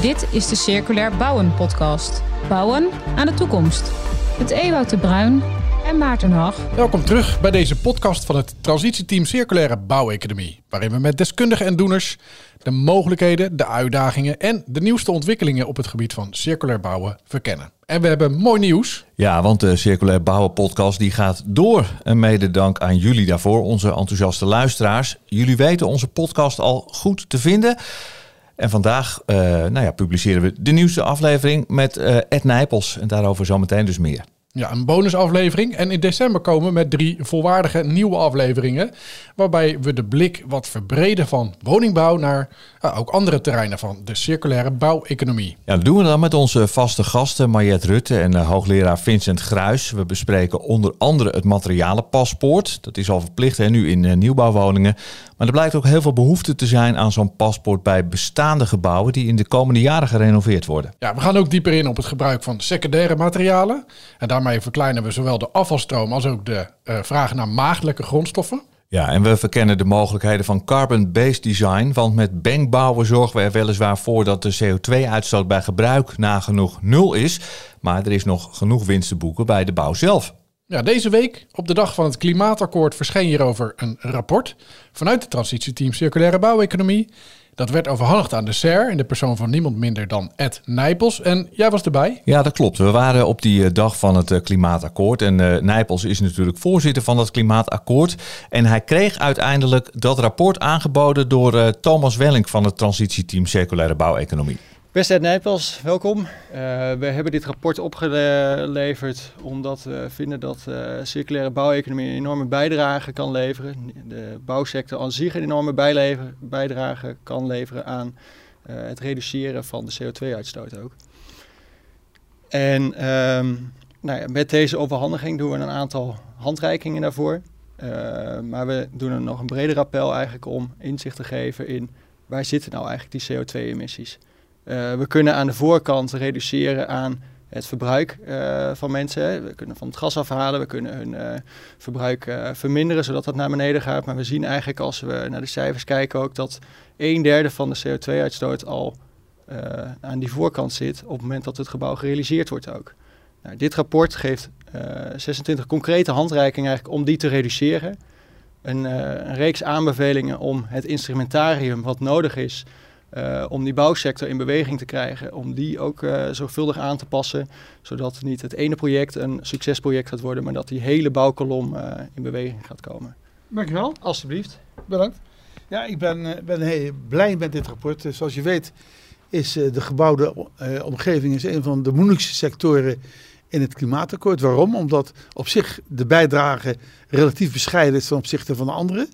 Dit is de Circulair Bouwen podcast. Bouwen aan de toekomst. Met Ewout de Bruin en Maarten Hag. Welkom terug bij deze podcast van het transitieteam Circulaire Bouweconomie. Waarin we met deskundigen en doeners de mogelijkheden, de uitdagingen en de nieuwste ontwikkelingen op het gebied van circulair bouwen verkennen. En we hebben mooi nieuws. Ja, want de Circulair Bouwen podcast die gaat door. En mede dank aan jullie daarvoor, onze enthousiaste luisteraars. Jullie weten onze podcast al goed te vinden. En vandaag uh, nou ja, publiceren we de nieuwste aflevering met uh, Ed Nijpels. En daarover zometeen dus meer. Ja, een bonusaflevering. En in december komen we met drie volwaardige nieuwe afleveringen. Waarbij we de blik wat verbreden van woningbouw naar uh, ook andere terreinen van de circulaire bouweconomie. Ja, dat doen we dan met onze vaste gasten Mariette Rutte en uh, hoogleraar Vincent Gruis. We bespreken onder andere het materialenpaspoort. Dat is al verplicht hè, nu in uh, nieuwbouwwoningen. Maar er blijkt ook heel veel behoefte te zijn aan zo'n paspoort bij bestaande gebouwen die in de komende jaren gerenoveerd worden. Ja, we gaan ook dieper in op het gebruik van secundaire materialen. En daarmee verkleinen we zowel de afvalstroom als ook de uh, vraag naar maagdelijke grondstoffen. Ja, en we verkennen de mogelijkheden van carbon-based design. Want met bankbouwen zorgen we er weliswaar voor dat de CO2-uitstoot bij gebruik nagenoeg nul is. Maar er is nog genoeg winst te boeken bij de bouw zelf. Ja, deze week, op de dag van het Klimaatakkoord, verscheen hierover een rapport vanuit het transitieteam Circulaire Bouweconomie. Dat werd overhandigd aan de SER in de persoon van niemand minder dan Ed Nijpels. En jij was erbij? Ja, dat klopt. We waren op die dag van het Klimaatakkoord. En uh, Nijpels is natuurlijk voorzitter van dat Klimaatakkoord. En hij kreeg uiteindelijk dat rapport aangeboden door Thomas Welling van het transitieteam Circulaire Bouweconomie. Beste Ed Nijpels, welkom. Uh, we hebben dit rapport opgeleverd omdat we vinden dat uh, circulaire bouweconomie een enorme bijdrage kan leveren. De bouwsector aan zich een enorme bijdrage kan leveren aan uh, het reduceren van de CO2-uitstoot ook. En um, nou ja, met deze overhandiging doen we een aantal handreikingen daarvoor. maar we doen er nog een breder appel eigenlijk om inzicht te geven in waar zitten nou eigenlijk die CO2-emissies. Uh, we kunnen aan de voorkant reduceren aan het verbruik uh, van mensen. We kunnen van het gas afhalen, we kunnen hun uh, verbruik verminderen zodat dat naar beneden gaat. Maar we zien eigenlijk als we naar de cijfers kijken ook dat een derde van de CO2-uitstoot al aan die voorkant zit op het moment dat het gebouw gerealiseerd wordt ook. Nou, dit rapport geeft 26 concrete handreikingen eigenlijk om die te reduceren. Een, een reeks aanbevelingen om het instrumentarium wat nodig is uh, om die bouwsector in beweging te krijgen, om die ook uh, zorgvuldig aan te passen, zodat niet het ene project een succesproject gaat worden, maar dat die hele bouwkolom uh, in beweging gaat komen. Dankjewel. Alsjeblieft. Bedankt. Ja, ik ben, ben heel blij met dit rapport. Zoals je weet is de gebouwde omgeving is een van de moeilijkste sectoren in het klimaatakkoord. Waarom? Omdat op zich de bijdrage relatief bescheiden is ten opzichte van de andere.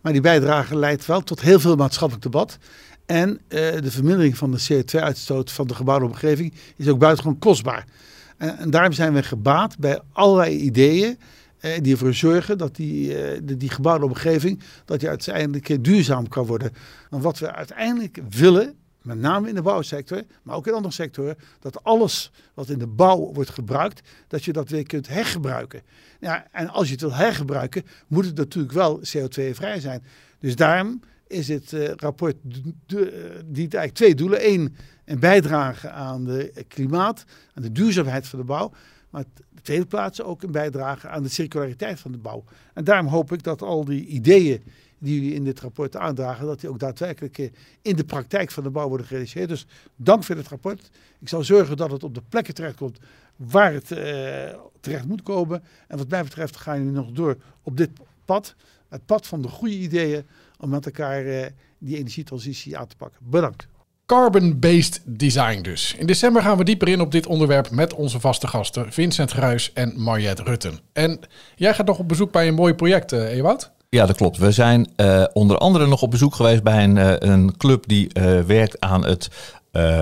Maar die bijdrage leidt wel tot heel veel maatschappelijk debat. En uh, de vermindering van de CO2-uitstoot van de gebouwde omgeving is ook buitengewoon kostbaar. En, en daarom zijn we gebaat bij allerlei ideeën uh, die ervoor zorgen dat die, uh, de, die gebouwde omgeving dat die uiteindelijk duurzaam kan worden. En wat we uiteindelijk willen, met name in de bouwsector, maar ook in andere sectoren, dat alles wat in de bouw wordt gebruikt, dat je dat weer kunt hergebruiken. Ja, en als je het wil hergebruiken, moet het natuurlijk wel CO2-vrij zijn. Dus daarom is het uh, rapport de, dient eigenlijk twee doelen. Eén, een bijdrage aan de klimaat, aan de duurzaamheid van de bouw. Maar de tweede plaats ook een bijdrage aan de circulariteit van de bouw. En daarom hoop ik dat al die ideeën die jullie in dit rapport aandragen, dat die ook daadwerkelijk uh, in de praktijk van de bouw worden gerealiseerd. Dus dank voor dit rapport. Ik zal zorgen dat het op de plekken terechtkomt waar het uh, terecht moet komen. En wat mij betreft gaan jullie nog door op dit pad. Het pad van de goede ideeën om met elkaar uh, die energietransitie aan te pakken. Bedankt. Carbon-based design dus. In december gaan we dieper in op dit onderwerp met onze vaste gasten Vincent Gruis en Mariette Rutten. En jij gaat nog op bezoek bij een mooi project, Ewout? Ja, dat klopt. We zijn uh, onder andere nog op bezoek geweest bij een, uh, een club die uh, werkt aan het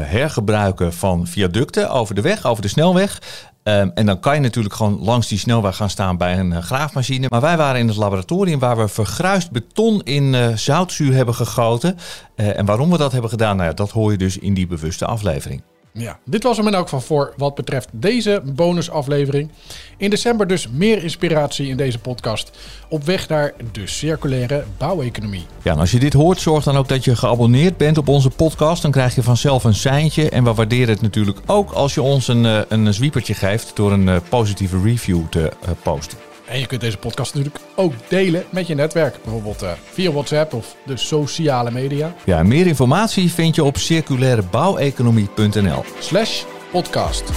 hergebruiken van viaducten over de weg, over de snelweg. Um, en dan kan je natuurlijk gewoon langs die snelweg gaan staan bij een graafmachine. Maar wij waren in het laboratorium waar we vergruist beton in zoutzuur hebben gegoten. En waarom we dat hebben gedaan, nou ja, dat hoor je dus in die bewuste aflevering. Ja, dit was hem in elk geval voor wat betreft deze bonusaflevering. In december dus meer inspiratie in deze podcast. Op weg naar de circulaire bouweconomie. Ja, en als je dit hoort, zorg dan ook dat je geabonneerd bent op onze podcast. Dan krijg je vanzelf een seintje. En we waarderen het natuurlijk ook als je ons een, eh, een zwiepertje geeft door een eh, positieve review te eh, posten. En je kunt deze podcast natuurlijk ook delen met je netwerk. Bijvoorbeeld eh, via WhatsApp of de sociale media. Ja, meer informatie vind je op circulairebouweconomie.nl. Slash podcast.